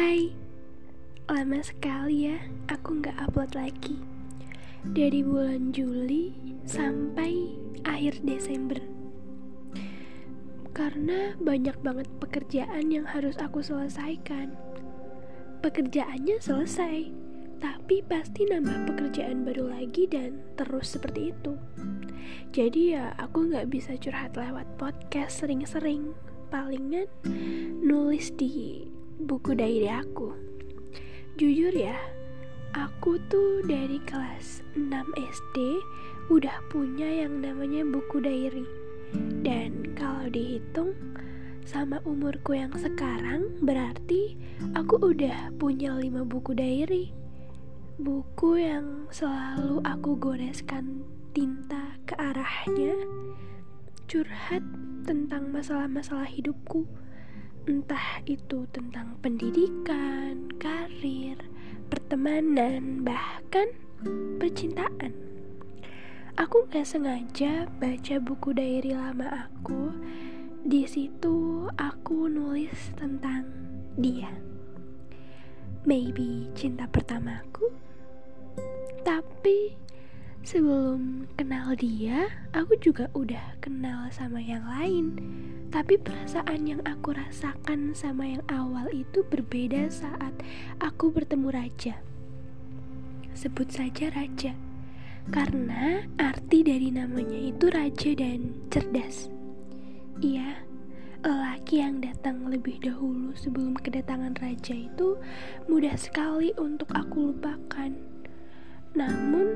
Hai, lama sekali ya aku nggak upload lagi. Dari bulan Juli sampai akhir Desember. Karena banyak banget pekerjaan yang harus aku selesaikan. Pekerjaannya selesai Tapi pasti nambah pekerjaan baru lagi dan terus seperti itu. Jadi ya aku nggak bisa curhat lewat podcast sering-sering. Palingan nulis di buku diary aku. Jujur ya, aku tuh dari kelas 6 SD udah punya yang namanya buku diary. Dan kalau dihitung sama umurku yang sekarang berarti aku udah punya 5 buku diary. Buku yang selalu aku goreskan tinta ke arahnya curhat tentang masalah-masalah hidupku entah itu tentang pendidikan, karir, pertemanan, bahkan percintaan. Aku gak sengaja baca buku diary lama aku. Di situ aku nulis tentang dia. Maybe cinta pertamaku. Tapi sebelum kenal dia, aku juga udah kenal sama yang lain tapi perasaan yang aku rasakan sama yang awal itu berbeda saat aku bertemu raja. Sebut saja raja, karena arti dari namanya itu raja dan cerdas. Iya, lelaki yang datang lebih dahulu sebelum kedatangan raja itu mudah sekali untuk aku lupakan. Namun,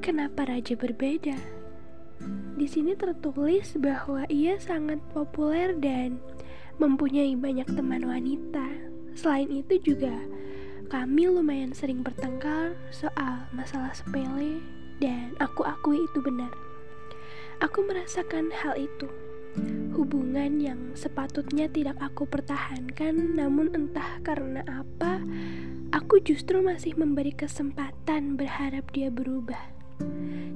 kenapa raja berbeda? Di sini tertulis bahwa ia sangat populer dan mempunyai banyak teman wanita. Selain itu juga kami lumayan sering bertengkar soal masalah sepele dan aku akui itu benar. Aku merasakan hal itu. Hubungan yang sepatutnya tidak aku pertahankan namun entah karena apa aku justru masih memberi kesempatan berharap dia berubah.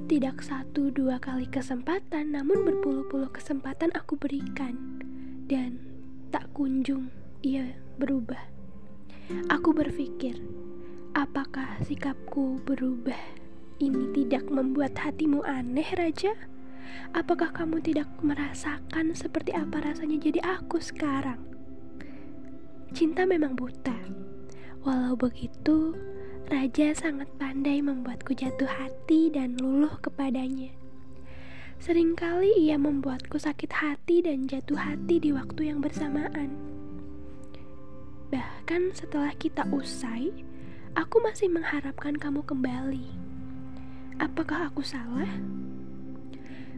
Tidak satu dua kali kesempatan, namun berpuluh-puluh kesempatan aku berikan, dan tak kunjung ia berubah. Aku berpikir, apakah sikapku berubah ini tidak membuat hatimu aneh, Raja? Apakah kamu tidak merasakan seperti apa rasanya jadi aku sekarang? Cinta memang buta. Walau begitu, Raja sangat pandai membuatku jatuh hati dan luluh kepadanya. Seringkali ia membuatku sakit hati dan jatuh hati di waktu yang bersamaan. Bahkan setelah kita usai, aku masih mengharapkan kamu kembali. Apakah aku salah?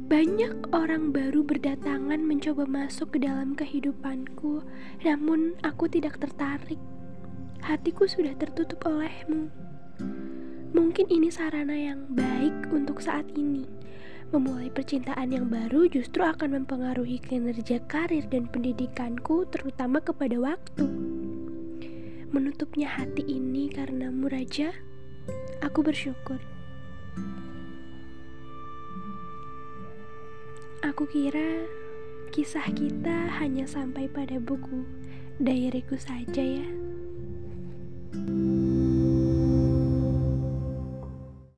Banyak orang baru berdatangan mencoba masuk ke dalam kehidupanku, namun aku tidak tertarik hatiku sudah tertutup olehmu. Mungkin ini sarana yang baik untuk saat ini. Memulai percintaan yang baru justru akan mempengaruhi kinerja karir dan pendidikanku, terutama kepada waktu. Menutupnya hati ini karena Muraja, aku bersyukur. Aku kira kisah kita hanya sampai pada buku diaryku saja ya.